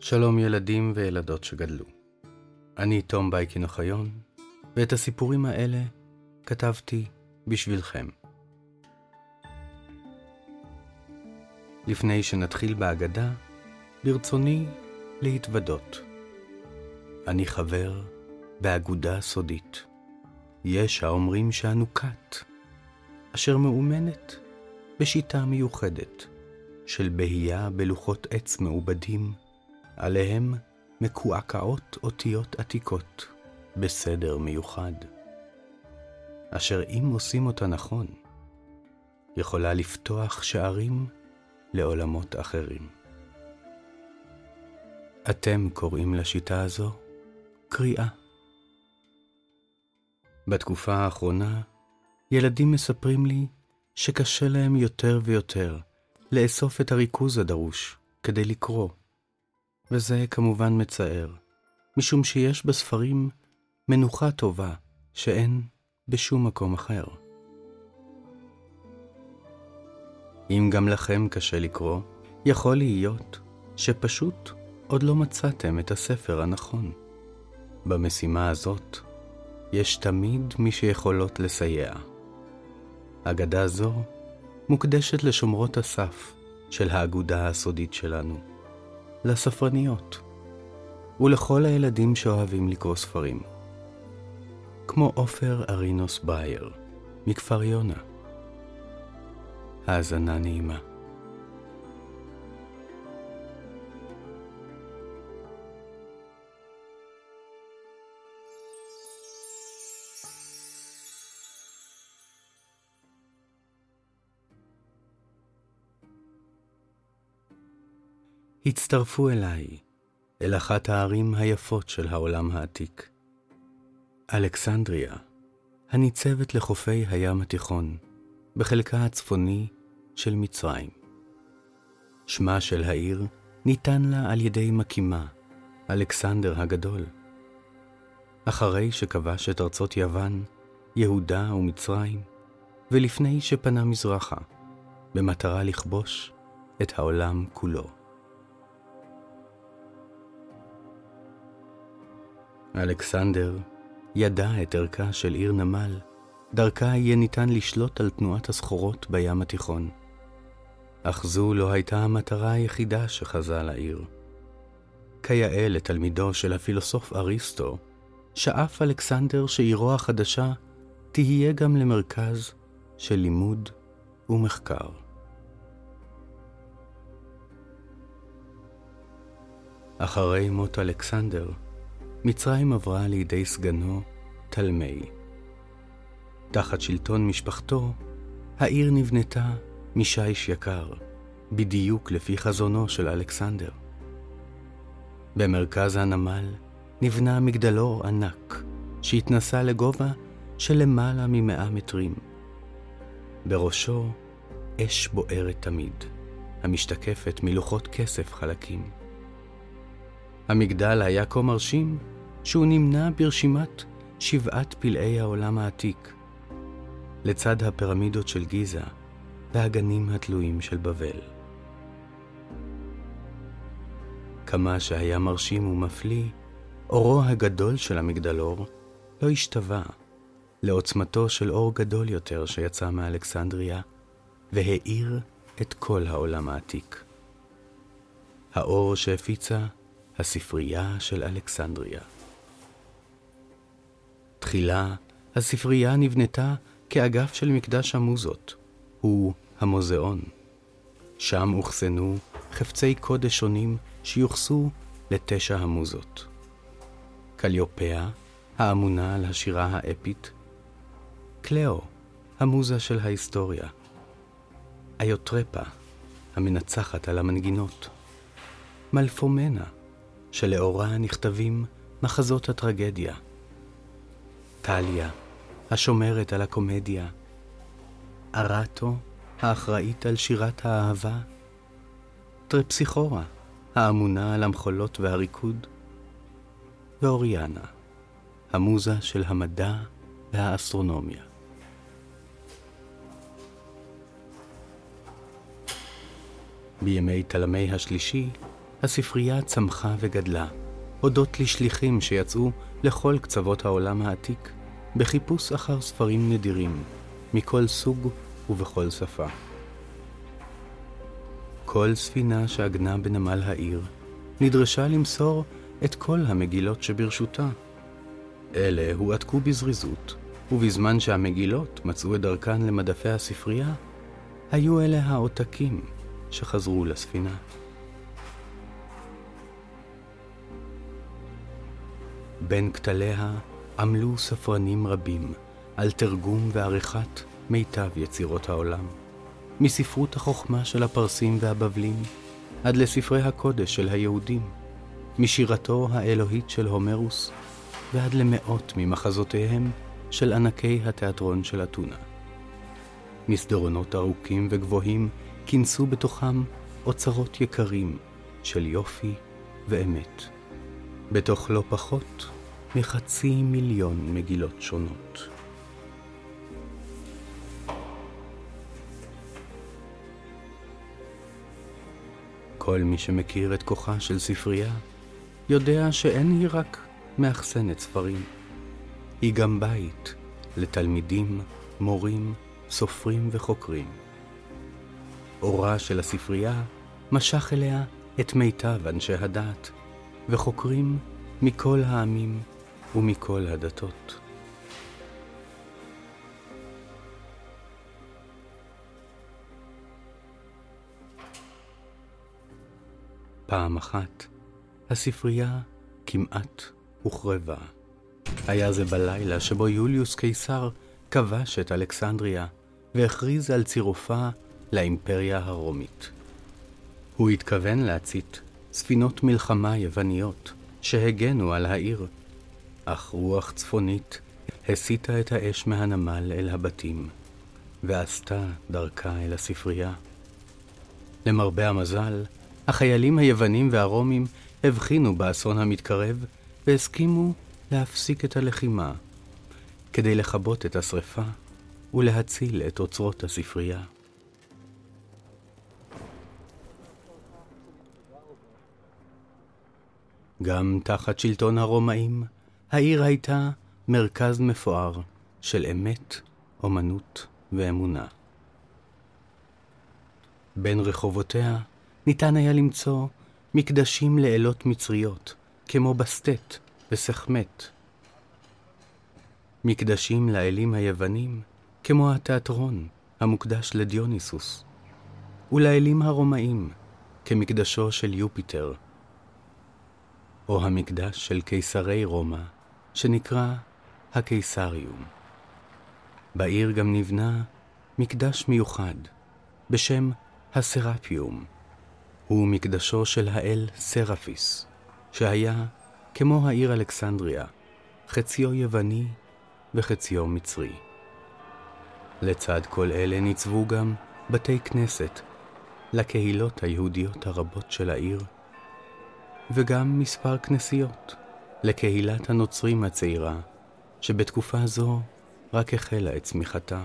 שלום ילדים וילדות שגדלו. אני תום בייקין אוחיון, ואת הסיפורים האלה כתבתי בשבילכם. לפני שנתחיל בהגדה, ברצוני להתוודות. אני חבר באגודה סודית. יש האומרים שאנו כת, אשר מאומנת בשיטה מיוחדת של בהייה בלוחות עץ מעובדים, עליהם מקועקעות אותיות עתיקות בסדר מיוחד, אשר אם עושים אותה נכון, יכולה לפתוח שערים לעולמות אחרים. אתם קוראים לשיטה הזו קריאה. בתקופה האחרונה, ילדים מספרים לי שקשה להם יותר ויותר לאסוף את הריכוז הדרוש כדי לקרוא, וזה כמובן מצער, משום שיש בספרים מנוחה טובה שאין בשום מקום אחר. אם גם לכם קשה לקרוא, יכול להיות שפשוט עוד לא מצאתם את הספר הנכון. במשימה הזאת יש תמיד מי שיכולות לסייע. אגדה זו מוקדשת לשומרות הסף של האגודה הסודית שלנו, לספרניות, ולכל הילדים שאוהבים לקרוא ספרים, כמו עופר ארינוס בייר, מכפר יונה. האזנה נעימה. הצטרפו אליי, אל אחת הערים היפות של העולם העתיק. אלכסנדריה, הניצבת לחופי הים התיכון, בחלקה הצפוני של מצרים. שמה של העיר ניתן לה על ידי מקימה, אלכסנדר הגדול. אחרי שכבש את ארצות יוון, יהודה ומצרים, ולפני שפנה מזרחה, במטרה לכבוש את העולם כולו. אלכסנדר ידע את ערכה של עיר נמל, דרכה יהיה ניתן לשלוט על תנועת הסחורות בים התיכון. אך זו לא הייתה המטרה היחידה שחזה לעיר. כיאה לתלמידו של הפילוסוף אריסטו, שאף אלכסנדר שעירו החדשה תהיה גם למרכז של לימוד ומחקר. אחרי מות אלכסנדר, מצרים עברה לידי סגנו תלמי. תחת שלטון משפחתו, העיר נבנתה משיש יקר, בדיוק לפי חזונו של אלכסנדר. במרכז הנמל נבנה מגדלור ענק, שהתנסה לגובה של למעלה ממאה מטרים. בראשו אש בוערת תמיד, המשתקפת מלוחות כסף חלקים. המגדל היה כה מרשים, שהוא נמנה ברשימת שבעת פלאי העולם העתיק, לצד הפירמידות של גיזה והגנים התלויים של בבל. כמה שהיה מרשים ומפליא, אורו הגדול של המגדלור לא השתווה לעוצמתו של אור גדול יותר שיצא מאלכסנדריה והאיר את כל העולם העתיק. האור שהפיצה הספרייה של אלכסנדריה. תחילה, הספרייה נבנתה כאגף של מקדש המוזות, הוא המוזיאון. שם אוחסנו חפצי קודש שונים שיוחסו לתשע המוזות. קליופאה, האמונה על השירה האפית, קלאו, המוזה של ההיסטוריה, איוטרפה, המנצחת על המנגינות, מלפומנה, שלאורה נכתבים מחזות הטרגדיה. טליה, השומרת על הקומדיה. ארטו, האחראית על שירת האהבה. טרפסיכורה, האמונה על המחולות והריקוד. ואוריאנה, המוזה של המדע והאסטרונומיה. בימי תלמי השלישי הספרייה צמחה וגדלה, הודות לשליחים שיצאו לכל קצוות העולם העתיק, בחיפוש אחר ספרים נדירים, מכל סוג ובכל שפה. כל ספינה שעגנה בנמל העיר נדרשה למסור את כל המגילות שברשותה. אלה הועתקו בזריזות, ובזמן שהמגילות מצאו את דרכן למדפי הספרייה, היו אלה העותקים שחזרו לספינה. בין כתליה עמלו ספרנים רבים על תרגום ועריכת מיטב יצירות העולם. מספרות החוכמה של הפרסים והבבלים עד לספרי הקודש של היהודים, משירתו האלוהית של הומרוס ועד למאות ממחזותיהם של ענקי התיאטרון של אתונה. מסדרונות ארוכים וגבוהים כינסו בתוכם אוצרות יקרים של יופי ואמת, בתוך לא פחות מחצי מיליון מגילות שונות. כל מי שמכיר את כוחה של ספרייה, יודע שאין היא רק מאחסנת ספרים. היא גם בית לתלמידים, מורים, סופרים וחוקרים. אורה של הספרייה משך אליה את מיטב אנשי הדעת, וחוקרים מכל העמים ומכל הדתות. פעם אחת, הספרייה כמעט הוחרבה. היה זה בלילה שבו יוליוס קיסר כבש את אלכסנדריה והכריז על צירופה לאימפריה הרומית. הוא התכוון להצית ספינות מלחמה יווניות שהגנו על העיר, אך רוח צפונית הסיטה את האש מהנמל אל הבתים, ועשתה דרכה אל הספרייה. למרבה המזל, החיילים היוונים והרומים הבחינו באסון המתקרב והסכימו להפסיק את הלחימה, כדי לכבות את השרפה ולהציל את אוצרות הספרייה. גם תחת שלטון הרומאים, העיר הייתה מרכז מפואר של אמת, אומנות ואמונה. בין רחובותיה ניתן היה למצוא מקדשים לאלות מצריות, כמו בסטט וסחמט. מקדשים לאלים היוונים, כמו התיאטרון המוקדש לדיוניסוס, ולאלים הרומאים, כמקדשו של יופיטר, או המקדש של קיסרי רומא, שנקרא הקיסריום. בעיר גם נבנה מקדש מיוחד בשם הסרפיום. הוא מקדשו של האל סרפיס, שהיה כמו העיר אלכסנדריה, חציו יווני וחציו מצרי. לצד כל אלה ניצבו גם בתי כנסת לקהילות היהודיות הרבות של העיר, וגם מספר כנסיות לקהילת הנוצרים הצעירה, שבתקופה זו רק החלה את צמיחתה.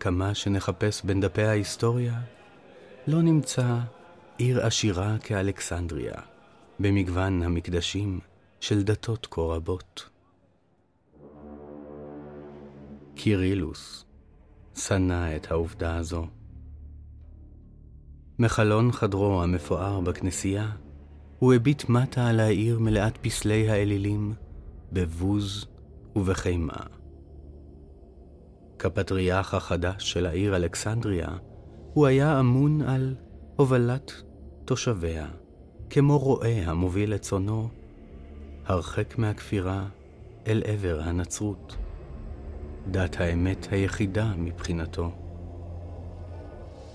כמה שנחפש בין דפי ההיסטוריה, לא נמצא עיר עשירה כאלכסנדריה, במגוון המקדשים של דתות כה רבות. קירילוס שנא את העובדה הזו. מחלון חדרו המפואר בכנסייה, הוא הביט מטה על העיר מלאת פסלי האלילים, בבוז ובחימה. כפטריארך החדש של העיר אלכסנדריה, הוא היה אמון על הובלת תושביה, כמו רועה המוביל את צונו, הרחק מהכפירה אל עבר הנצרות, דת האמת היחידה מבחינתו.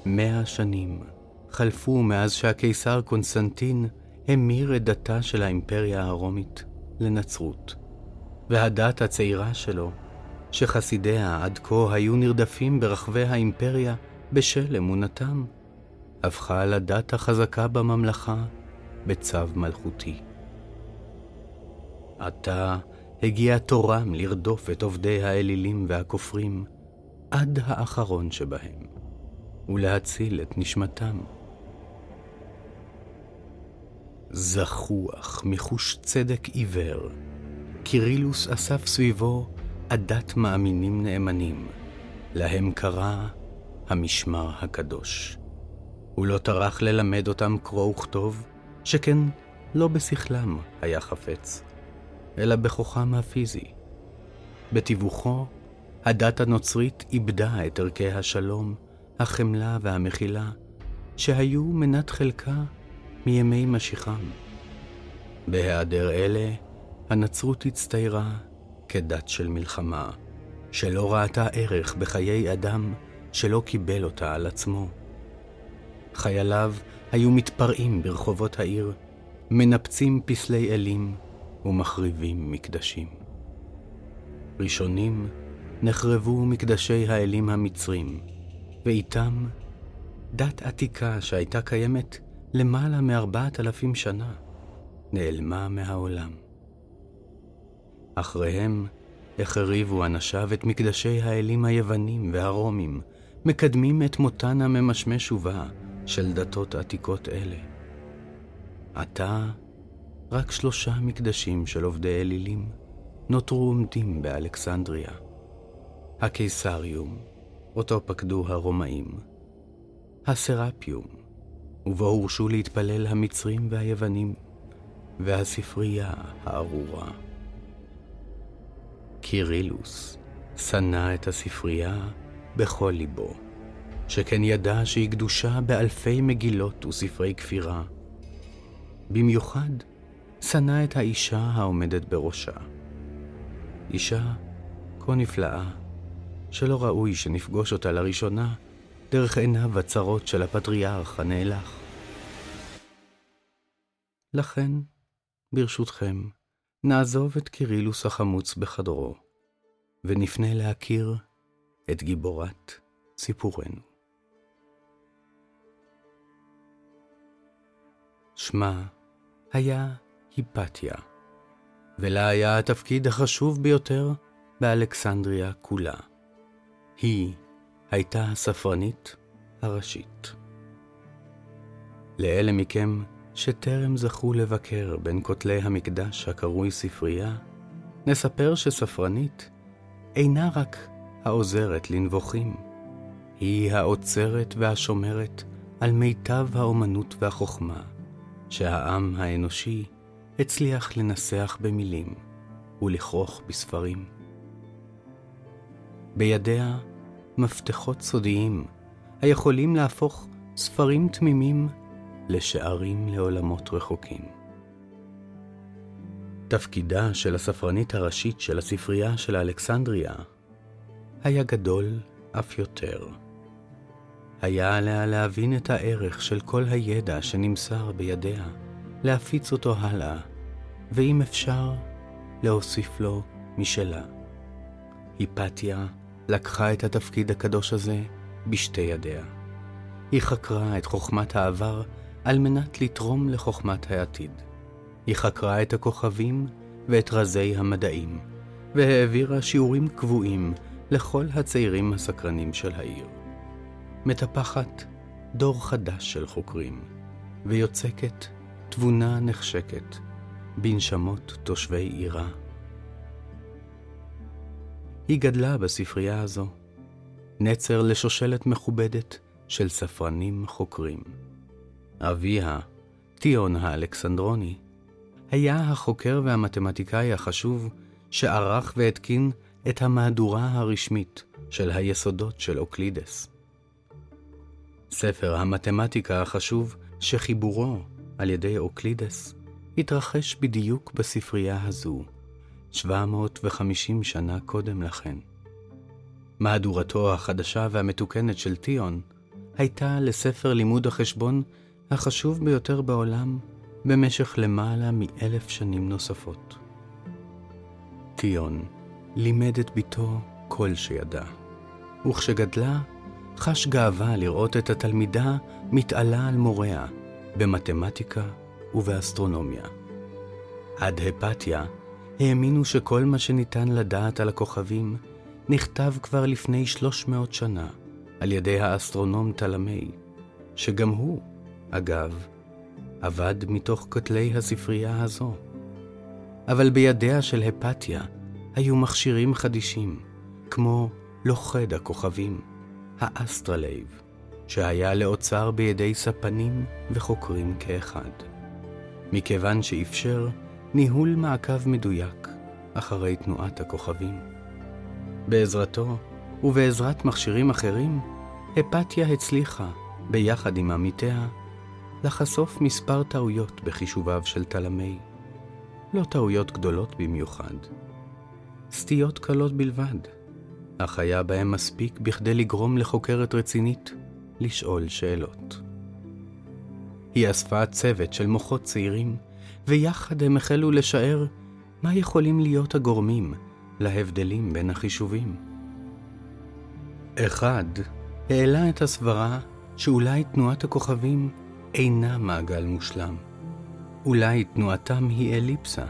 מאה שנים חלפו מאז שהקיסר קונסטנטין המיר את דתה של האימפריה הרומית לנצרות, והדת הצעירה שלו, שחסידיה עד כה היו נרדפים ברחבי האימפריה בשל אמונתם, הפכה לדת החזקה בממלכה בצו מלכותי. עתה הגיע תורם לרדוף את עובדי האלילים והכופרים עד האחרון שבהם, ולהציל את נשמתם. זחוח מחוש צדק עיוור, קירילוס אסף סביבו עדת מאמינים נאמנים, להם קרא המשמר הקדוש. הוא לא טרח ללמד אותם קרוא וכתוב, שכן לא בשכלם היה חפץ, אלא בכוחם הפיזי. בתיווכו, הדת הנוצרית איבדה את ערכי השלום, החמלה והמחילה, שהיו מנת חלקה מימי משיחם. בהיעדר אלה, הנצרות הצטיירה כדת של מלחמה, שלא ראתה ערך בחיי אדם שלא קיבל אותה על עצמו. חייליו היו מתפרעים ברחובות העיר, מנפצים פסלי אלים ומחריבים מקדשים. ראשונים נחרבו מקדשי האלים המצרים, ואיתם דת עתיקה שהייתה קיימת למעלה מארבעת אלפים שנה, נעלמה מהעולם. אחריהם החריבו אנשיו את מקדשי האלים היוונים והרומים, מקדמים את מותן הממשמש ובא של דתות עתיקות אלה. עתה, רק שלושה מקדשים של עובדי אלילים נותרו עומדים באלכסנדריה. הקיסריום, אותו פקדו הרומאים, הסרפיום, ובו הורשו להתפלל המצרים והיוונים, והספרייה הארורה. קירילוס שנא את הספרייה בכל ליבו, שכן ידע שהיא קדושה באלפי מגילות וספרי כפירה. במיוחד שנא את האישה העומדת בראשה. אישה כה נפלאה, שלא ראוי שנפגוש אותה לראשונה דרך עיניו הצרות של הפטריארך הנאלח. לכן, ברשותכם, נעזוב את קירילוס החמוץ בחדרו, ונפנה להכיר את גיבורת סיפורנו. שמה היה היפתיה, ולה היה התפקיד החשוב ביותר באלכסנדריה כולה. היא הייתה הספרנית הראשית. לאלה מכם שטרם זכו לבקר בין כותלי המקדש הקרוי ספרייה, נספר שספרנית אינה רק העוזרת לנבוכים, היא האוצרת והשומרת על מיטב האומנות והחוכמה, שהעם האנושי הצליח לנסח במילים ולכרוך בספרים. בידיה מפתחות סודיים היכולים להפוך ספרים תמימים לשערים לעולמות רחוקים. תפקידה של הספרנית הראשית של הספרייה של אלכסנדריה היה גדול אף יותר. היה עליה להבין את הערך של כל הידע שנמסר בידיה, להפיץ אותו הלאה, ואם אפשר, להוסיף לו משלה. היפתיה לקחה את התפקיד הקדוש הזה בשתי ידיה. היא חקרה את חוכמת העבר על מנת לתרום לחוכמת העתיד. היא חקרה את הכוכבים ואת רזי המדעים, והעבירה שיעורים קבועים לכל הצעירים הסקרנים של העיר. מטפחת דור חדש של חוקרים, ויוצקת תבונה נחשקת בנשמות תושבי עירה. היא גדלה בספרייה הזו, נצר לשושלת מכובדת של ספרנים חוקרים. אביה, טיון האלכסנדרוני, היה החוקר והמתמטיקאי החשוב שערך והתקין את המהדורה הרשמית של היסודות של אוקלידס. ספר המתמטיקה החשוב שחיבורו על ידי אוקלידס התרחש בדיוק בספרייה הזו, 750 שנה קודם לכן. מהדורתו החדשה והמתוקנת של טיון הייתה לספר לימוד החשבון החשוב ביותר בעולם במשך למעלה מאלף שנים נוספות. טיון לימד את בתו כל שידע, וכשגדלה, חש גאווה לראות את התלמידה מתעלה על מוריה במתמטיקה ובאסטרונומיה. עד היפאטיה האמינו שכל מה שניתן לדעת על הכוכבים נכתב כבר לפני 300 שנה על ידי האסטרונום תלמי, שגם הוא, אגב, אבד מתוך כותלי הספרייה הזו. אבל בידיה של היפאטיה היו מכשירים חדישים, כמו לוכד הכוכבים, האסטרולב, שהיה לאוצר בידי ספנים וחוקרים כאחד. מכיוון שאפשר ניהול מעקב מדויק אחרי תנועת הכוכבים. בעזרתו ובעזרת מכשירים אחרים, הפתיה הצליחה, ביחד עם עמיתיה, לחשוף מספר טעויות בחישוביו של תלמי. לא טעויות גדולות במיוחד, סטיות קלות בלבד, אך היה בהם מספיק בכדי לגרום לחוקרת רצינית לשאול שאלות. היא אספה צוות של מוחות צעירים, ויחד הם החלו לשער מה יכולים להיות הגורמים להבדלים בין החישובים. אחד העלה את הסברה שאולי תנועת הכוכבים אינה מעגל מושלם. אולי תנועתם היא אליפסה.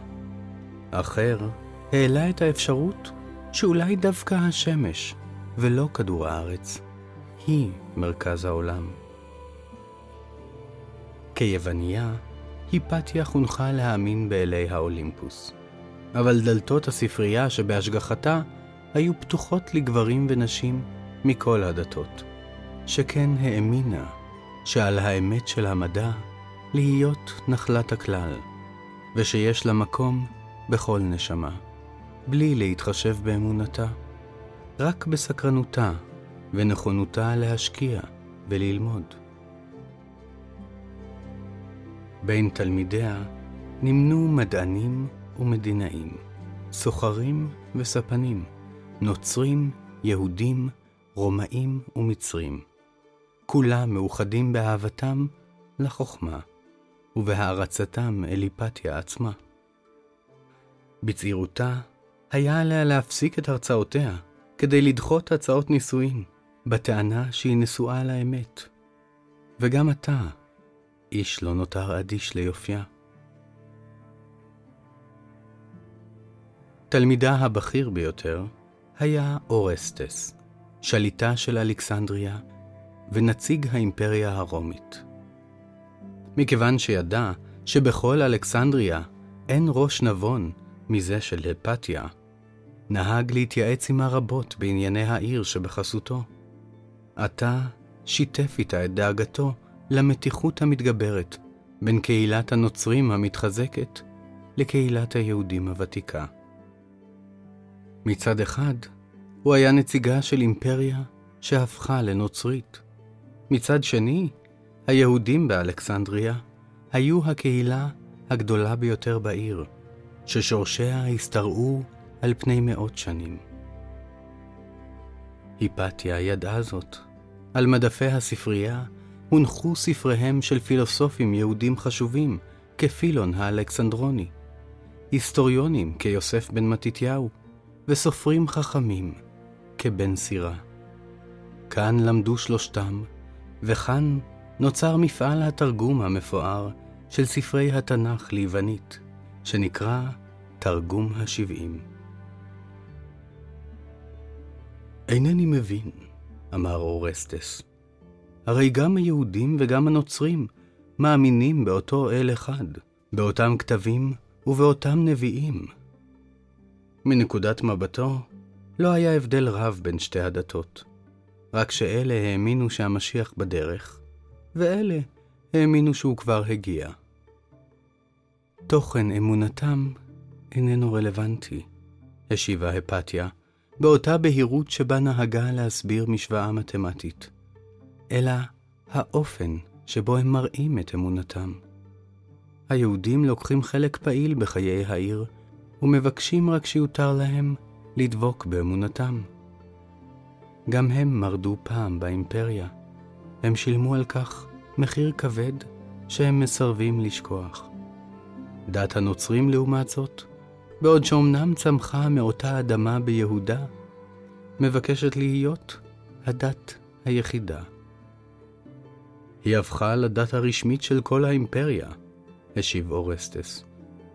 אחר העלה את האפשרות שאולי דווקא השמש, ולא כדור הארץ, היא מרכז העולם. כיווניה, היפתיה חונכה להאמין באלי האולימפוס. אבל דלתות הספרייה שבהשגחתה היו פתוחות לגברים ונשים מכל הדתות, שכן האמינה שעל האמת של המדע להיות נחלת הכלל, ושיש לה מקום בכל נשמה, בלי להתחשב באמונתה, רק בסקרנותה ונכונותה להשקיע וללמוד. בין תלמידיה נמנו מדענים ומדינאים, סוחרים וספנים, נוצרים, יהודים, רומאים ומצרים. כולם מאוחדים באהבתם לחוכמה, ובהערצתם אל היפתיה עצמה. בצעירותה היה עליה להפסיק את הרצאותיה כדי לדחות הצעות נישואין, בטענה שהיא נשואה לאמת. וגם עתה, איש לא נותר אדיש ליופייה. תלמידה הבכיר ביותר היה אורסטס, שליטה של אלכסנדריה ונציג האימפריה הרומית. מכיוון שידע שבכל אלכסנדריה אין ראש נבון מזה של הפתיה, נהג להתייעץ עמה רבות בענייני העיר שבחסותו. עתה שיתף איתה את דאגתו למתיחות המתגברת בין קהילת הנוצרים המתחזקת לקהילת היהודים הוותיקה. מצד אחד, הוא היה נציגה של אימפריה שהפכה לנוצרית. מצד שני, היהודים באלכסנדריה היו הקהילה הגדולה ביותר בעיר, ששורשיה השתרעו על פני מאות שנים. היפתיה ידעה זאת. על מדפי הספרייה הונחו ספריהם של פילוסופים יהודים חשובים, כפילון האלכסנדרוני, היסטוריונים כיוסף בן מתתיהו, וסופרים חכמים כבן סירה. כאן למדו שלושתם, וכאן נוצר מפעל התרגום המפואר של ספרי התנ"ך ליוונית, שנקרא תרגום השבעים. אינני מבין, אמר אורסטס. הרי גם היהודים וגם הנוצרים מאמינים באותו אל אחד, באותם כתבים ובאותם נביאים. מנקודת מבטו, לא היה הבדל רב בין שתי הדתות, רק שאלה האמינו שהמשיח בדרך, ואלה האמינו שהוא כבר הגיע. תוכן אמונתם איננו רלוונטי, השיבה הפתיה, באותה בהירות שבה נהגה להסביר משוואה מתמטית, אלא האופן שבו הם מראים את אמונתם. היהודים לוקחים חלק פעיל בחיי העיר, ומבקשים רק שיותר להם לדבוק באמונתם. גם הם מרדו פעם באימפריה. הם שילמו על כך מחיר כבד שהם מסרבים לשכוח. דת הנוצרים, לעומת זאת, בעוד שאומנם צמחה מאותה אדמה ביהודה, מבקשת להיות הדת היחידה. היא הפכה לדת הרשמית של כל האימפריה, השיב אורסטס.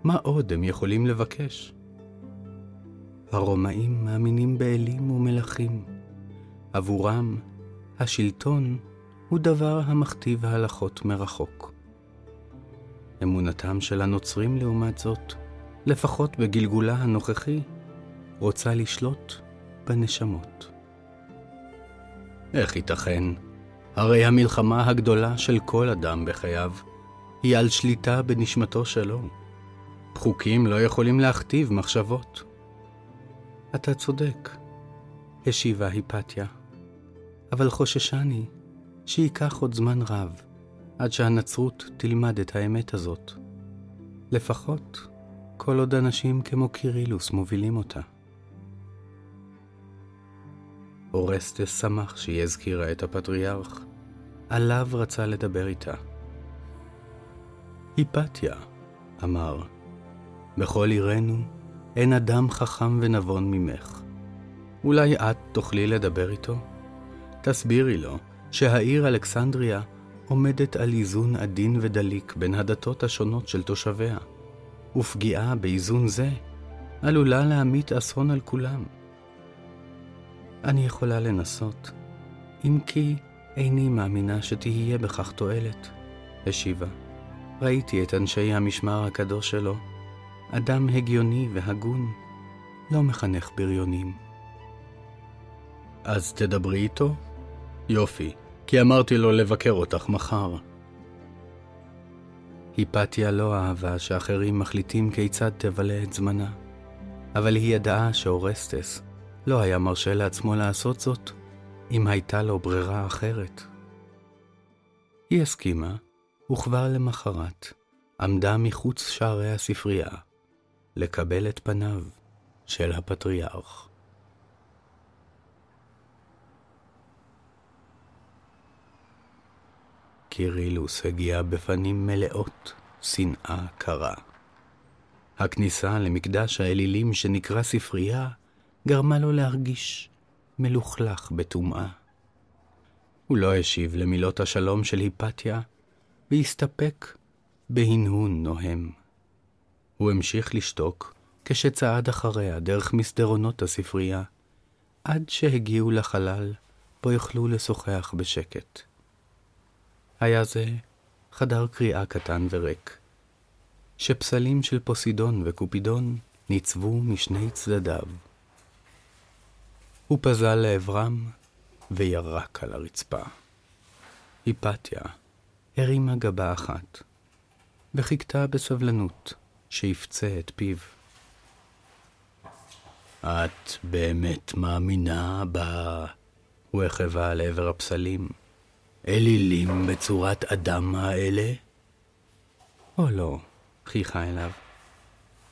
מה עוד הם יכולים לבקש? הרומאים מאמינים באלים ומלכים. עבורם, השלטון הוא דבר המכתיב ההלכות מרחוק. אמונתם של הנוצרים, לעומת זאת, לפחות בגלגולה הנוכחי, רוצה לשלוט בנשמות. איך ייתכן? הרי המלחמה הגדולה של כל אדם בחייו היא על שליטה בנשמתו שלו. חוקים לא יכולים להכתיב מחשבות. אתה צודק, השיבה היפתיה, אבל חוששני שייקח עוד זמן רב עד שהנצרות תלמד את האמת הזאת. לפחות כל עוד אנשים כמו קירילוס מובילים אותה. אורסטס שמח שהיא הזכירה את הפטריארך, עליו רצה לדבר איתה. היפתיה, אמר, בכל עירנו אין אדם חכם ונבון ממך. אולי את תוכלי לדבר איתו? תסבירי לו שהעיר אלכסנדריה עומדת על איזון עדין ודליק בין הדתות השונות של תושביה, ופגיעה באיזון זה עלולה להמיט אסון על כולם. אני יכולה לנסות, אם כי איני מאמינה שתהיה בכך תועלת, השיבה. ראיתי את אנשי המשמר הקדוש שלו, אדם הגיוני והגון, לא מחנך בריונים. אז תדברי איתו? יופי, כי אמרתי לו לבקר אותך מחר. היפתיה לא אהבה שאחרים מחליטים כיצד תבלה את זמנה, אבל היא ידעה שאורסטס לא היה מרשה לעצמו לעשות זאת אם הייתה לו ברירה אחרת. היא הסכימה, וכבר למחרת עמדה מחוץ שערי הספרייה לקבל את פניו של הפטריארך. קירילוס הגיע בפנים מלאות שנאה קרה. הכניסה למקדש האלילים שנקרא ספרייה גרמה לו להרגיש מלוכלך בטומאה. הוא לא השיב למילות השלום של היפתיה, והסתפק בהנהון נוהם. הוא המשיך לשתוק כשצעד אחריה דרך מסדרונות הספרייה, עד שהגיעו לחלל בו יוכלו לשוחח בשקט. היה זה חדר קריאה קטן וריק, שפסלים של פוסידון וקופידון ניצבו משני צדדיו. הוא פזל לעברם וירק על הרצפה. היפתיה הרימה גבה אחת, וחיכתה בסבלנות שיפצה את פיו. את באמת מאמינה ב... הוא החווה לעבר הפסלים. אלילים בצורת אדם האלה? או לא, חייכה אליו.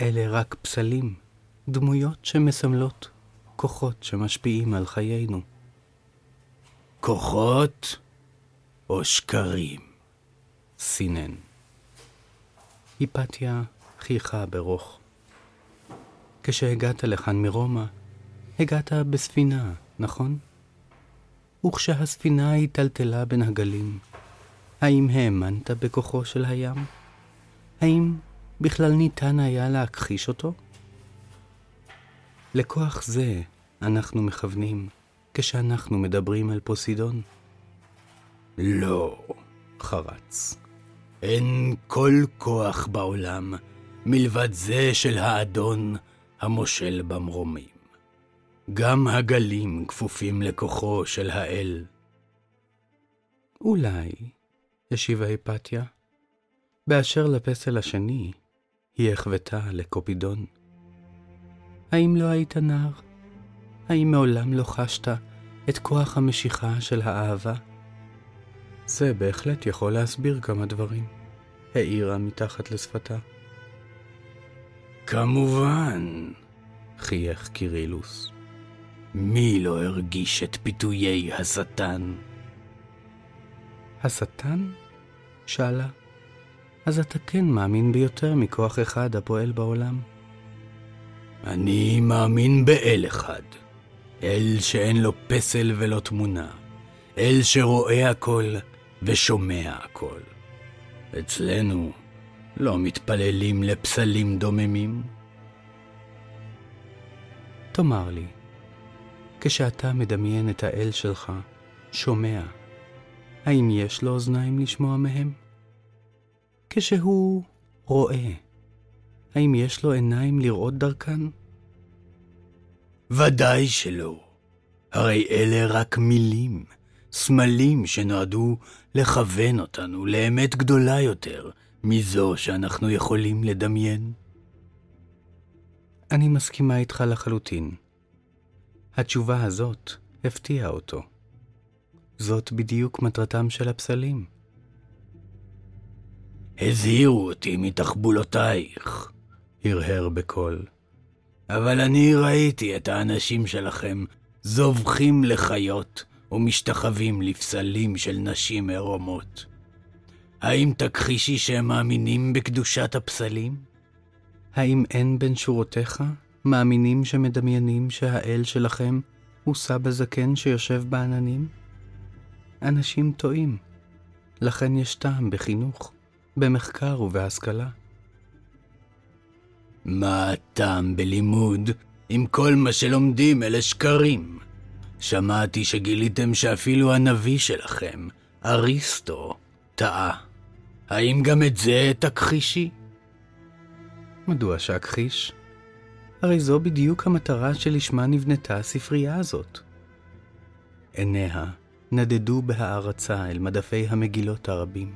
אלה רק פסלים, דמויות שמסמלות כוחות שמשפיעים על חיינו. כוחות או שקרים? סינן. היפתיה חייכה ברוך. כשהגעת לכאן מרומא, הגעת בספינה, נכון? וכשהספינה היטלטלה בין הגלים, האם האמנת בכוחו של הים? האם בכלל ניתן היה להכחיש אותו? לכוח זה אנחנו מכוונים כשאנחנו מדברים על פוסידון. לא, חרץ. אין כל כוח בעולם מלבד זה של האדון המושל במרומים. גם הגלים כפופים לכוחו של האל. אולי, השיבה היפתיה, באשר לפסל השני, היא החוותה לקופידון. האם לא היית נער? האם מעולם לא חשת את כוח המשיכה של האהבה? זה בהחלט יכול להסביר כמה דברים, העירה מתחת לשפתה. כמובן, חייך קירילוס. מי לא הרגיש את פיתויי השטן? השטן? שאלה. אז אתה כן מאמין ביותר מכוח אחד הפועל בעולם. אני מאמין באל אחד, אל שאין לו פסל ולא תמונה, אל שרואה הכל ושומע הכל. אצלנו לא מתפללים לפסלים דוממים. תאמר לי, כשאתה מדמיין את האל שלך, שומע, האם יש לו אוזניים לשמוע מהם? כשהוא רואה. האם יש לו עיניים לראות דרכן? ודאי שלא. הרי אלה רק מילים, סמלים שנועדו לכוון אותנו לאמת גדולה יותר מזו שאנחנו יכולים לדמיין. אני מסכימה איתך לחלוטין. התשובה הזאת הפתיעה אותו. זאת בדיוק מטרתם של הפסלים. הזהירו אותי מתחבולותייך, הרהר בקול. אבל אני ראיתי את האנשים שלכם זובחים לחיות ומשתחווים לפסלים של נשים עירומות. האם תכחישי שהם מאמינים בקדושת הפסלים? האם אין בין שורותיך מאמינים שמדמיינים שהאל שלכם הוא סבא זקן שיושב בעננים? אנשים טועים, לכן יש טעם בחינוך, במחקר ובהשכלה. מה הטעם בלימוד אם כל מה שלומדים אלה שקרים? שמעתי שגיליתם שאפילו הנביא שלכם, אריסטו, טעה. האם גם את זה תכחישי? מדוע שאכחיש? הרי זו בדיוק המטרה שלשמה נבנתה הספרייה הזאת. עיניה נדדו בהערצה אל מדפי המגילות הרבים.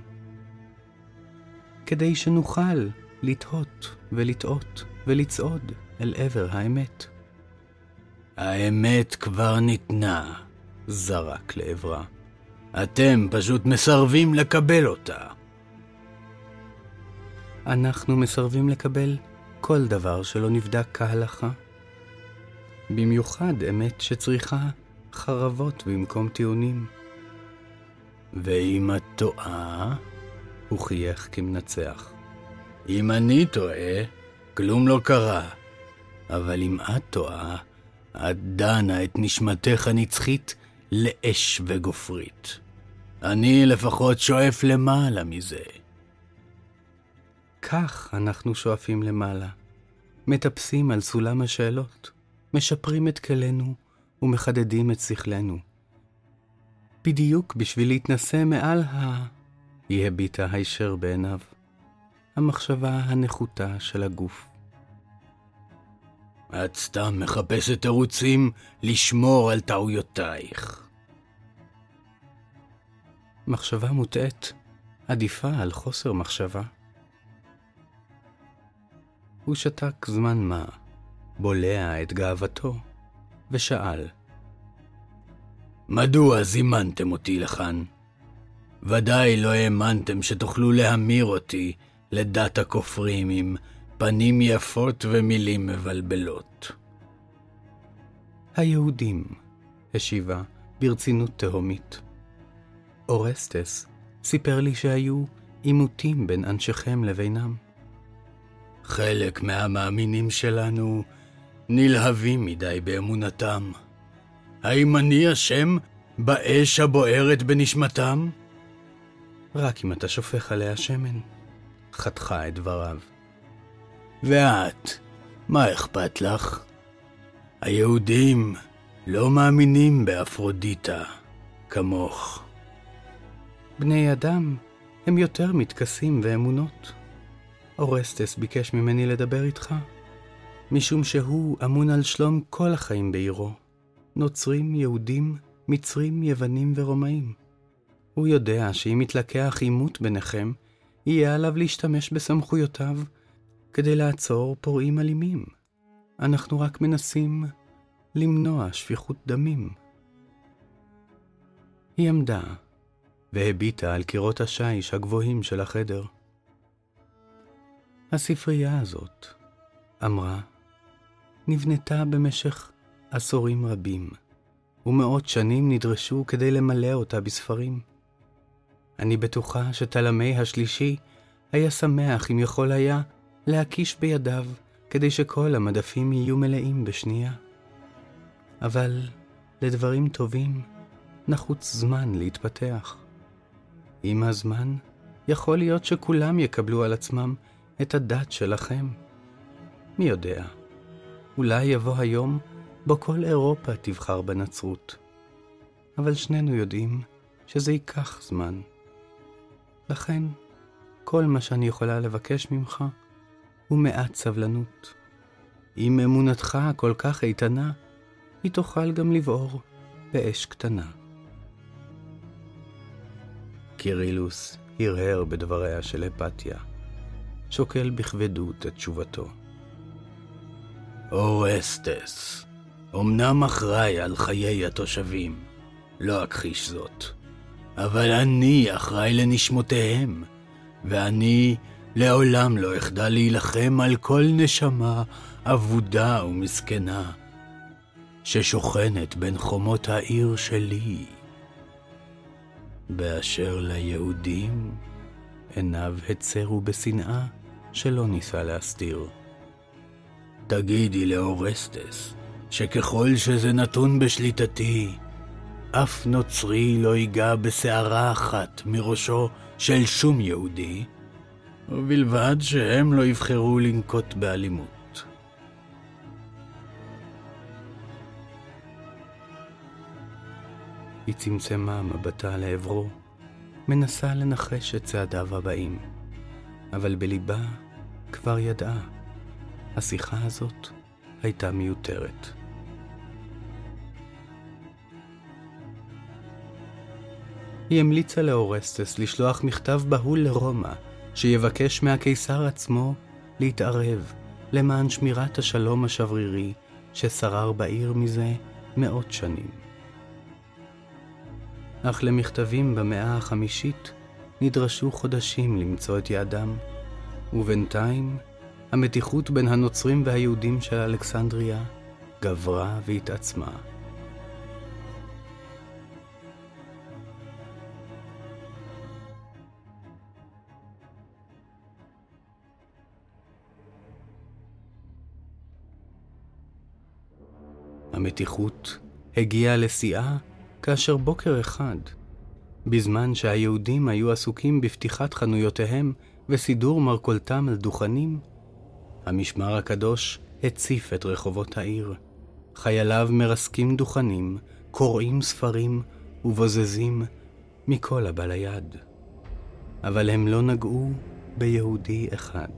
כדי שנוכל לתהות ולטעות ולצעוד אל עבר האמת. האמת כבר ניתנה, זרק לעברה. אתם פשוט מסרבים לקבל אותה. אנחנו מסרבים לקבל כל דבר שלא נבדק כהלכה. במיוחד אמת שצריכה חרבות במקום טיעונים. ואם את טועה? הוא חייך כמנצח. אם אני טועה, כלום לא קרה. אבל אם את טועה, את דנה את נשמתך הנצחית לאש וגופרית. אני לפחות שואף למעלה מזה. כך אנחנו שואפים למעלה, מטפסים על סולם השאלות, משפרים את כלינו ומחדדים את שכלנו. בדיוק בשביל להתנשא מעל ה... היא הביטה הישר בעיניו, המחשבה הנחותה של הגוף. את סתם מחפשת תירוצים לשמור על טעויותייך. מחשבה מוטעית עדיפה על חוסר מחשבה. הוא שתק זמן מה, בולע את גאוותו, ושאל, מדוע זימנתם אותי לכאן? ודאי לא האמנתם שתוכלו להמיר אותי לדת הכופרים עם פנים יפות ומילים מבלבלות. היהודים, השיבה ברצינות תהומית. אורסטס סיפר לי שהיו עימותים בין אנשיכם לבינם. חלק מהמאמינים שלנו נלהבים מדי באמונתם. האם אני אשם באש הבוערת בנשמתם? רק אם אתה שופך עליה שמן, חתכה את דבריו. ואת, מה אכפת לך? היהודים לא מאמינים באפרודיטה, כמוך. בני אדם הם יותר מטקסים ואמונות. אורסטס ביקש ממני לדבר איתך, משום שהוא אמון על שלום כל החיים בעירו, נוצרים, יהודים, מצרים, יוונים ורומאים. הוא יודע שאם יתלקח עימות ביניכם, יהיה עליו להשתמש בסמכויותיו כדי לעצור פורעים אלימים. אנחנו רק מנסים למנוע שפיכות דמים. היא עמדה והביטה על קירות השיש הגבוהים של החדר. הספרייה הזאת, אמרה, נבנתה במשך עשורים רבים, ומאות שנים נדרשו כדי למלא אותה בספרים. אני בטוחה שתלמי השלישי היה שמח אם יכול היה להקיש בידיו כדי שכל המדפים יהיו מלאים בשנייה. אבל לדברים טובים נחוץ זמן להתפתח. עם הזמן, יכול להיות שכולם יקבלו על עצמם את הדת שלכם. מי יודע, אולי יבוא היום בו כל אירופה תבחר בנצרות. אבל שנינו יודעים שזה ייקח זמן. לכן, כל מה שאני יכולה לבקש ממך הוא מעט סבלנות. אם אמונתך כל כך איתנה, היא תוכל גם לבעור באש קטנה. קירילוס הרהר בדבריה של אפתיה, שוקל בכבדות את תשובתו. אורסטס, אמנם אחראי על חיי התושבים, לא אכחיש זאת, אבל אני אחראי לנשמותיהם, ואני לעולם לא אחדל להילחם על כל נשמה אבודה ומסכנה, ששוכנת בין חומות העיר שלי. באשר ליהודים, עיניו הצרו בשנאה שלא ניסה להסתיר. תגידי לאורסטס, שככל שזה נתון בשליטתי, אף נוצרי לא ייגע בשערה אחת מראשו של שום יהודי, ובלבד שהם לא יבחרו לנקוט באלימות. היא צמצמה מבטה לעברו, מנסה לנחש את צעדיו הבאים, אבל בליבה כבר ידעה, השיחה הזאת הייתה מיותרת. היא המליצה לאורסטס לשלוח מכתב בהול לרומא, שיבקש מהקיסר עצמו להתערב למען שמירת השלום השברירי ששרר בעיר מזה מאות שנים. אך למכתבים במאה החמישית נדרשו חודשים למצוא את יעדם, ובינתיים המתיחות בין הנוצרים והיהודים של אלכסנדריה גברה והתעצמה. המתיחות הגיעה לשיאה כאשר בוקר אחד, בזמן שהיהודים היו עסוקים בפתיחת חנויותיהם וסידור מרכולתם על דוכנים, המשמר הקדוש הציף את רחובות העיר. חייליו מרסקים דוכנים, קוראים ספרים ובוזזים מכל הבא ליד. אבל הם לא נגעו ביהודי אחד.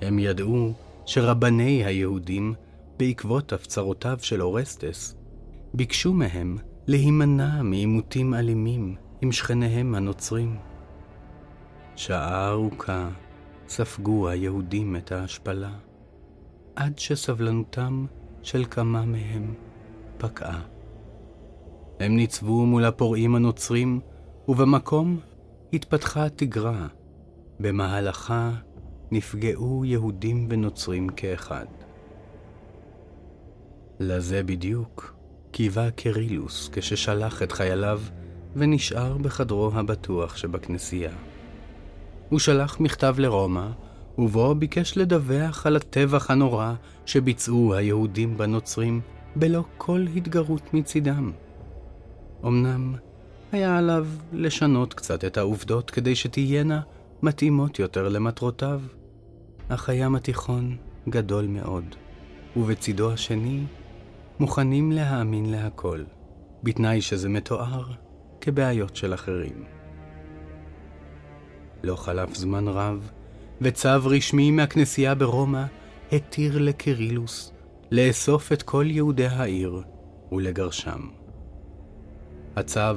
הם ידעו שרבני היהודים בעקבות הפצרותיו של אורסטס, ביקשו מהם להימנע מעימותים אלימים עם שכניהם הנוצרים. שעה ארוכה ספגו היהודים את ההשפלה, עד שסבלנותם של כמה מהם פקעה. הם ניצבו מול הפורעים הנוצרים, ובמקום התפתחה תגרה. במהלכה נפגעו יהודים ונוצרים כאחד. לזה בדיוק קיווה קרילוס כששלח את חייליו ונשאר בחדרו הבטוח שבכנסייה. הוא שלח מכתב לרומא, ובו ביקש לדווח על הטבח הנורא שביצעו היהודים בנוצרים בלא כל התגרות מצידם. אמנם היה עליו לשנות קצת את העובדות כדי שתהיינה מתאימות יותר למטרותיו, אך הים התיכון גדול מאוד, ובצידו השני מוכנים להאמין להכל, בתנאי שזה מתואר כבעיות של אחרים. לא חלף זמן רב, וצו רשמי מהכנסייה ברומא התיר לקרילוס לאסוף את כל יהודי העיר ולגרשם. הצו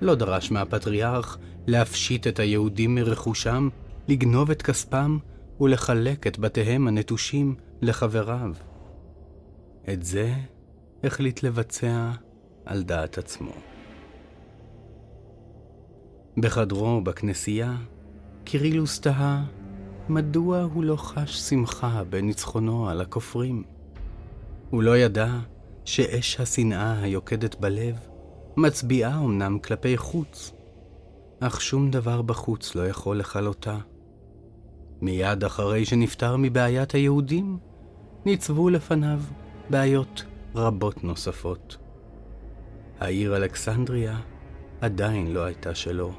לא דרש מהפטריארך להפשיט את היהודים מרכושם, לגנוב את כספם ולחלק את בתיהם הנטושים לחבריו. את זה החליט לבצע על דעת עצמו. בחדרו בכנסייה, קירילוס תהה מדוע הוא לא חש שמחה בניצחונו על הכופרים. הוא לא ידע שאש השנאה היוקדת בלב מצביעה אמנם כלפי חוץ, אך שום דבר בחוץ לא יכול לכלותה. מיד אחרי שנפטר מבעיית היהודים, ניצבו לפניו בעיות רבות נוספות. העיר אלכסנדריה עדיין לא הייתה שלו.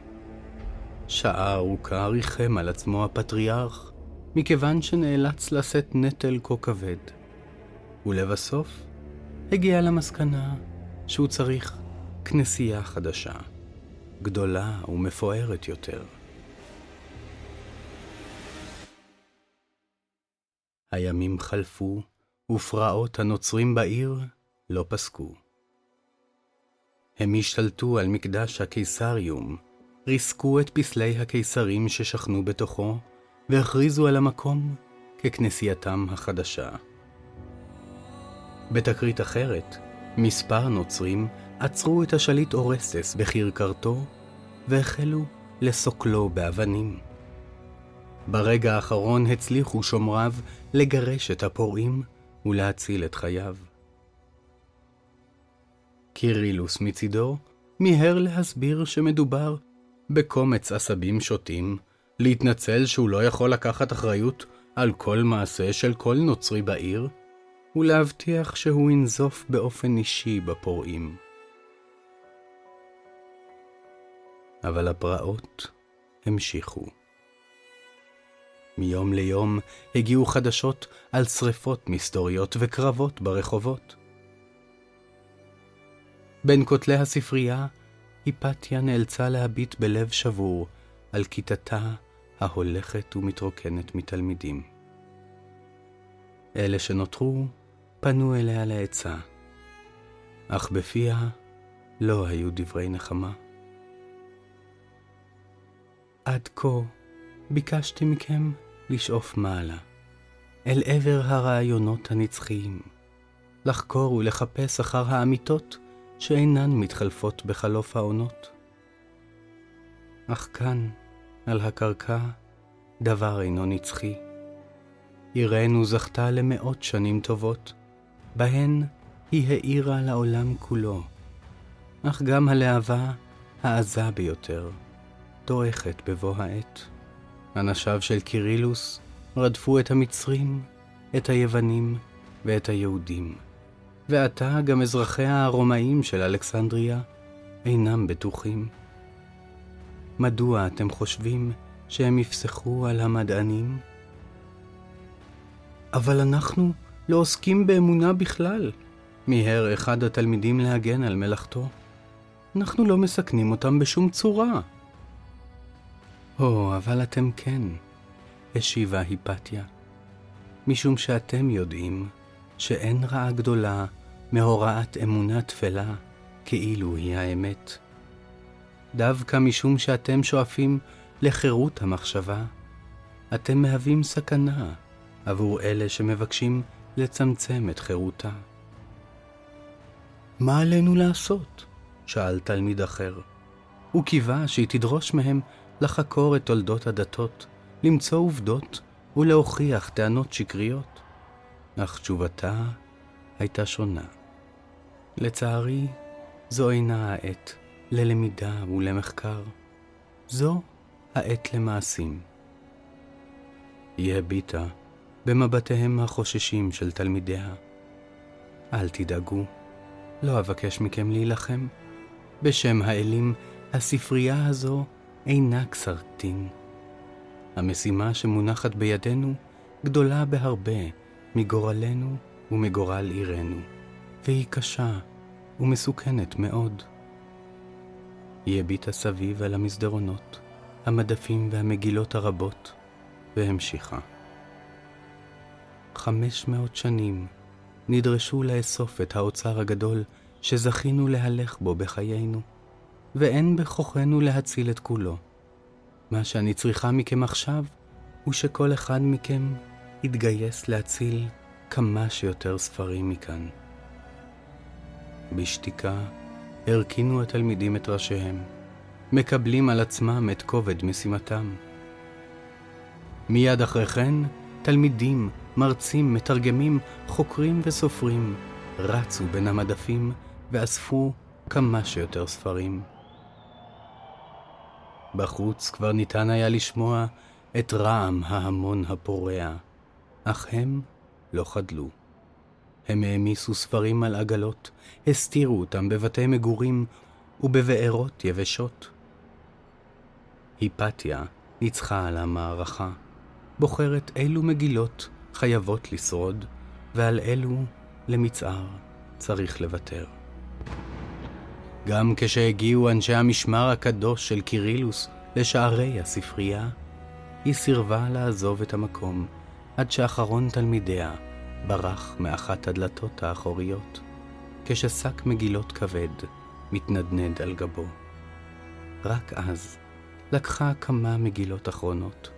שעה ארוכה ריחם על עצמו הפטריארך, מכיוון שנאלץ לשאת נטל כה כבד. ולבסוף, הגיע למסקנה שהוא צריך כנסייה חדשה, גדולה ומפוארת יותר. הימים חלפו, ופרעות הנוצרים בעיר לא פסקו. הם השתלטו על מקדש הקיסריום, ריסקו את פסלי הקיסרים ששכנו בתוכו, והכריזו על המקום ככנסייתם החדשה. בתקרית אחרת, מספר נוצרים עצרו את השליט אורסטס בכרכרתו, והחלו לסוקלו באבנים. ברגע האחרון הצליחו שומריו לגרש את הפורעים ולהציל את חייו. קירילוס מצידו מיהר להסביר שמדובר בקומץ עשבים שוטים, להתנצל שהוא לא יכול לקחת אחריות על כל מעשה של כל נוצרי בעיר, ולהבטיח שהוא ינזוף באופן אישי בפורעים. אבל הפרעות המשיכו. מיום ליום הגיעו חדשות על שרפות מסתוריות וקרבות ברחובות. בין כותלי הספרייה, היפתיה נאלצה להביט בלב שבור על כיתתה ההולכת ומתרוקנת מתלמידים. אלה שנותרו פנו אליה לעצה, אך בפיה לא היו דברי נחמה. עד כה ביקשתי מכם לשאוף מעלה, אל עבר הרעיונות הנצחיים, לחקור ולחפש אחר האמיתות שאינן מתחלפות בחלוף העונות. אך כאן, על הקרקע, דבר אינו נצחי. עירנו זכתה למאות שנים טובות, בהן היא האירה לעולם כולו, אך גם הלהבה העזה ביותר, דועכת בבוא העת. אנשיו של קירילוס רדפו את המצרים, את היוונים ואת היהודים. ועתה גם אזרחיה הרומאים של אלכסנדריה אינם בטוחים. מדוע אתם חושבים שהם יפסחו על המדענים? אבל אנחנו לא עוסקים באמונה בכלל, מיהר אחד התלמידים להגן על מלאכתו. אנחנו לא מסכנים אותם בשום צורה. הו, אבל אתם כן, השיבה היפתיה, משום שאתם יודעים שאין רעה גדולה מהוראת אמונה תפלה כאילו היא האמת. דווקא משום שאתם שואפים לחירות המחשבה, אתם מהווים סכנה עבור אלה שמבקשים לצמצם את חירותה. מה עלינו לעשות? שאל תלמיד אחר. הוא קיווה שהיא תדרוש מהם לחקור את תולדות הדתות, למצוא עובדות ולהוכיח טענות שקריות. אך תשובתה הייתה שונה. לצערי, זו אינה העת ללמידה ולמחקר. זו העת למעשים. היא הביטה במבטיהם החוששים של תלמידיה. אל תדאגו, לא אבקש מכם להילחם. בשם האלים, הספרייה הזו אינה קסרטין. המשימה שמונחת בידינו גדולה בהרבה מגורלנו ומגורל עירנו, והיא קשה ומסוכנת מאוד. היא הביטה סביב על המסדרונות, המדפים והמגילות הרבות, והמשיכה. חמש מאות שנים נדרשו לאסוף את האוצר הגדול שזכינו להלך בו בחיינו, ואין בכוחנו להציל את כולו. מה שאני צריכה מכם עכשיו, הוא שכל אחד מכם יתגייס להציל כמה שיותר ספרים מכאן. בשתיקה הרכינו התלמידים את ראשיהם, מקבלים על עצמם את כובד משימתם. מיד אחרי כן, תלמידים, מרצים, מתרגמים, חוקרים וסופרים רצו בין המדפים ואספו כמה שיותר ספרים. בחוץ כבר ניתן היה לשמוע את רעם ההמון הפורע, אך הם לא חדלו. הם העמיסו ספרים על עגלות, הסתירו אותם בבתי מגורים ובבארות יבשות. היפתיה ניצחה על המערכה, בוחרת אילו מגילות חייבות לשרוד, ועל אלו, למצער, צריך לוותר. גם כשהגיעו אנשי המשמר הקדוש של קירילוס לשערי הספרייה, היא סירבה לעזוב את המקום עד שאחרון תלמידיה ברח מאחת הדלתות האחוריות, כששק מגילות כבד מתנדנד על גבו. רק אז לקחה כמה מגילות אחרונות,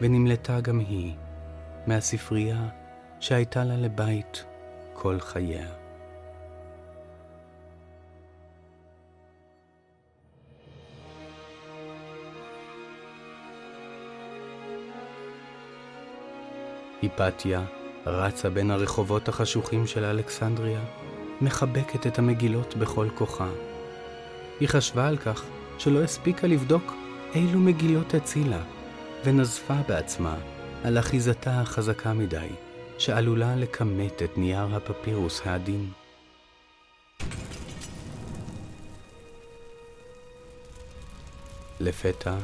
ונמלטה גם היא מהספרייה שהייתה לה לבית כל חייה. היפתיה רצה בין הרחובות החשוכים של אלכסנדריה, מחבקת את המגילות בכל כוחה. היא חשבה על כך שלא הספיקה לבדוק אילו מגילות הצילה, ונזפה בעצמה על אחיזתה החזקה מדי, שעלולה לכמת את נייר הפפירוס העדין. לפתע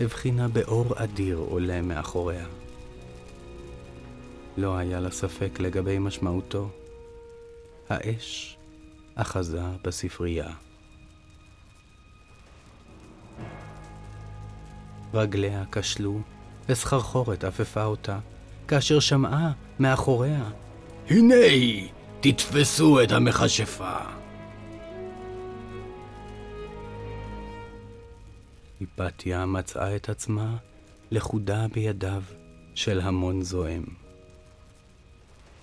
הבחינה באור אדיר עולה מאחוריה. לא היה לה ספק לגבי משמעותו. האש אחזה בספרייה. רגליה כשלו, וסחרחורת עפפה אותה, כאשר שמעה מאחוריה, הנה היא, תתפסו את המכשפה. היפתיה מצאה את עצמה לכודה בידיו של המון זועם.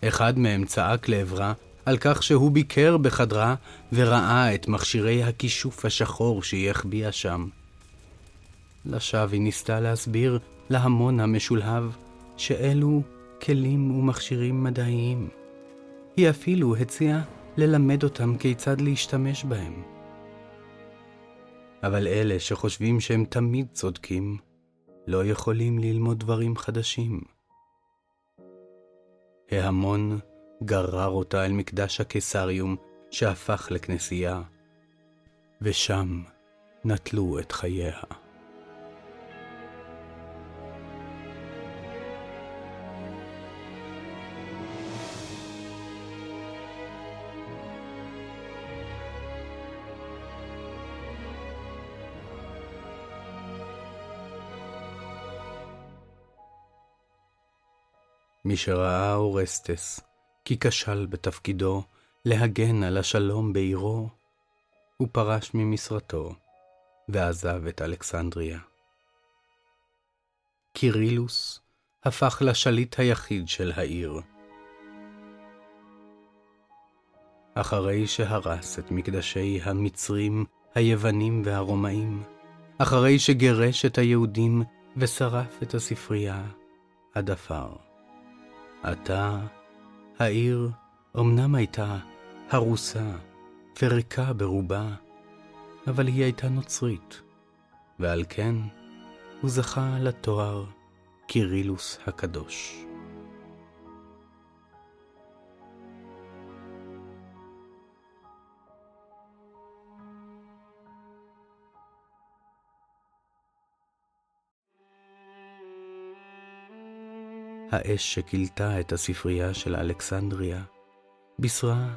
אחד מהם צעק לעברה על כך שהוא ביקר בחדרה וראה את מכשירי הכישוף השחור שהיא החביאה שם. לשווא היא ניסתה להסביר להמון המשולהב שאלו כלים ומכשירים מדעיים. היא אפילו הציעה ללמד אותם כיצד להשתמש בהם. אבל אלה שחושבים שהם תמיד צודקים, לא יכולים ללמוד דברים חדשים. ההמון גרר אותה אל מקדש הקיסריום שהפך לכנסייה, ושם נטלו את חייה. משראה אורסטס כי כשל בתפקידו להגן על השלום בעירו, הוא פרש ממשרתו ועזב את אלכסנדריה. קירילוס הפך לשליט היחיד של העיר. אחרי שהרס את מקדשי המצרים, היוונים והרומאים, אחרי שגירש את היהודים ושרף את הספרייה עד עפר. עתה העיר אמנם הייתה הרוסה וריקה ברובה, אבל היא הייתה נוצרית, ועל כן הוא זכה לתואר קירילוס הקדוש. האש שכילתה את הספרייה של אלכסנדריה, בישרה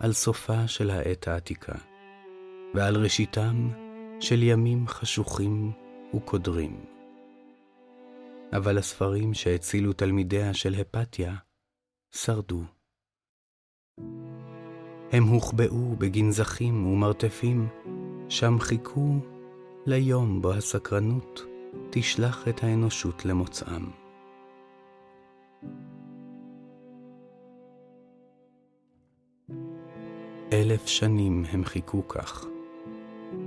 על סופה של העת העתיקה, ועל ראשיתם של ימים חשוכים וקודרים. אבל הספרים שהצילו תלמידיה של הפתיה שרדו. הם הוחבאו בגנזכים ומרתפים, שם חיכו ליום בו הסקרנות תשלח את האנושות למוצאם. אלף שנים הם חיכו כך,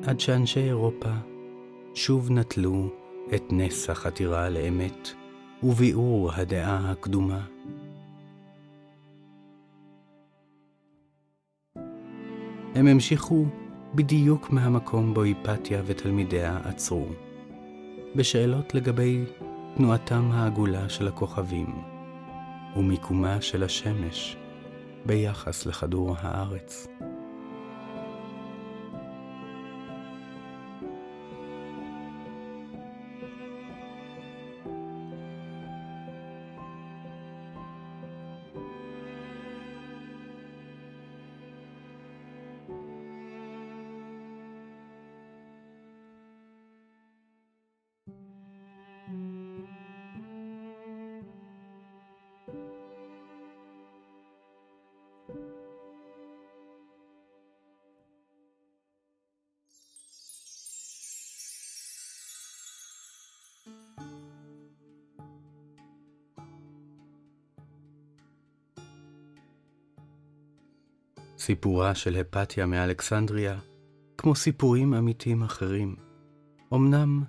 עד שאנשי אירופה שוב נטלו את נס החתירה לאמת וביאור הדעה הקדומה. הם המשיכו בדיוק מהמקום בו היפתיה ותלמידיה עצרו, בשאלות לגבי תנועתם העגולה של הכוכבים ומיקומה של השמש ביחס לכדור הארץ. סיפורה של הפתיה מאלכסנדריה, כמו סיפורים אמיתיים אחרים, אמנם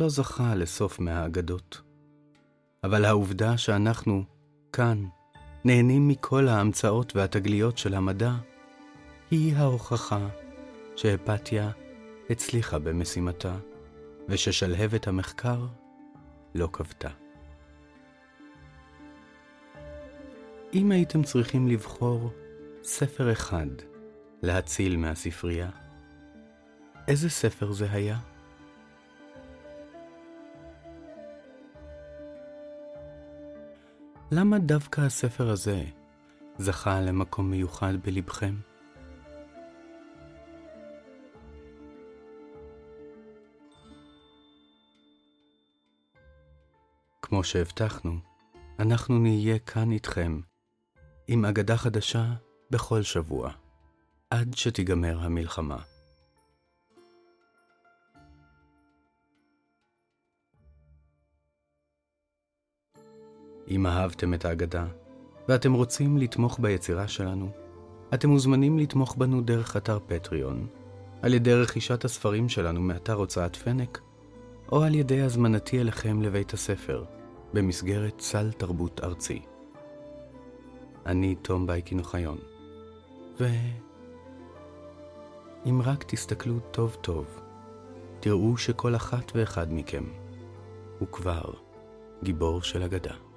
לא זכה לסוף מהאגדות. אבל העובדה שאנחנו, כאן, נהנים מכל ההמצאות והתגליות של המדע, היא ההוכחה שהפתיה הצליחה במשימתה, וששלהבת המחקר לא כבתה. אם הייתם צריכים לבחור ספר אחד להציל מהספרייה, איזה ספר זה היה? למה דווקא הספר הזה זכה למקום מיוחד בלבכם? כמו שהבטחנו, אנחנו נהיה כאן איתכם עם אגדה חדשה בכל שבוע, עד שתיגמר המלחמה. אם אהבתם את האגדה, ואתם רוצים לתמוך ביצירה שלנו, אתם מוזמנים לתמוך בנו דרך אתר פטריון, על ידי רכישת הספרים שלנו מאתר הוצאת פנק, או על ידי הזמנתי אליכם לבית הספר, במסגרת סל תרבות ארצי. אני תום בייקין אוחיון, ו... אם רק תסתכלו טוב טוב, תראו שכל אחת ואחד מכם הוא כבר גיבור של אגדה.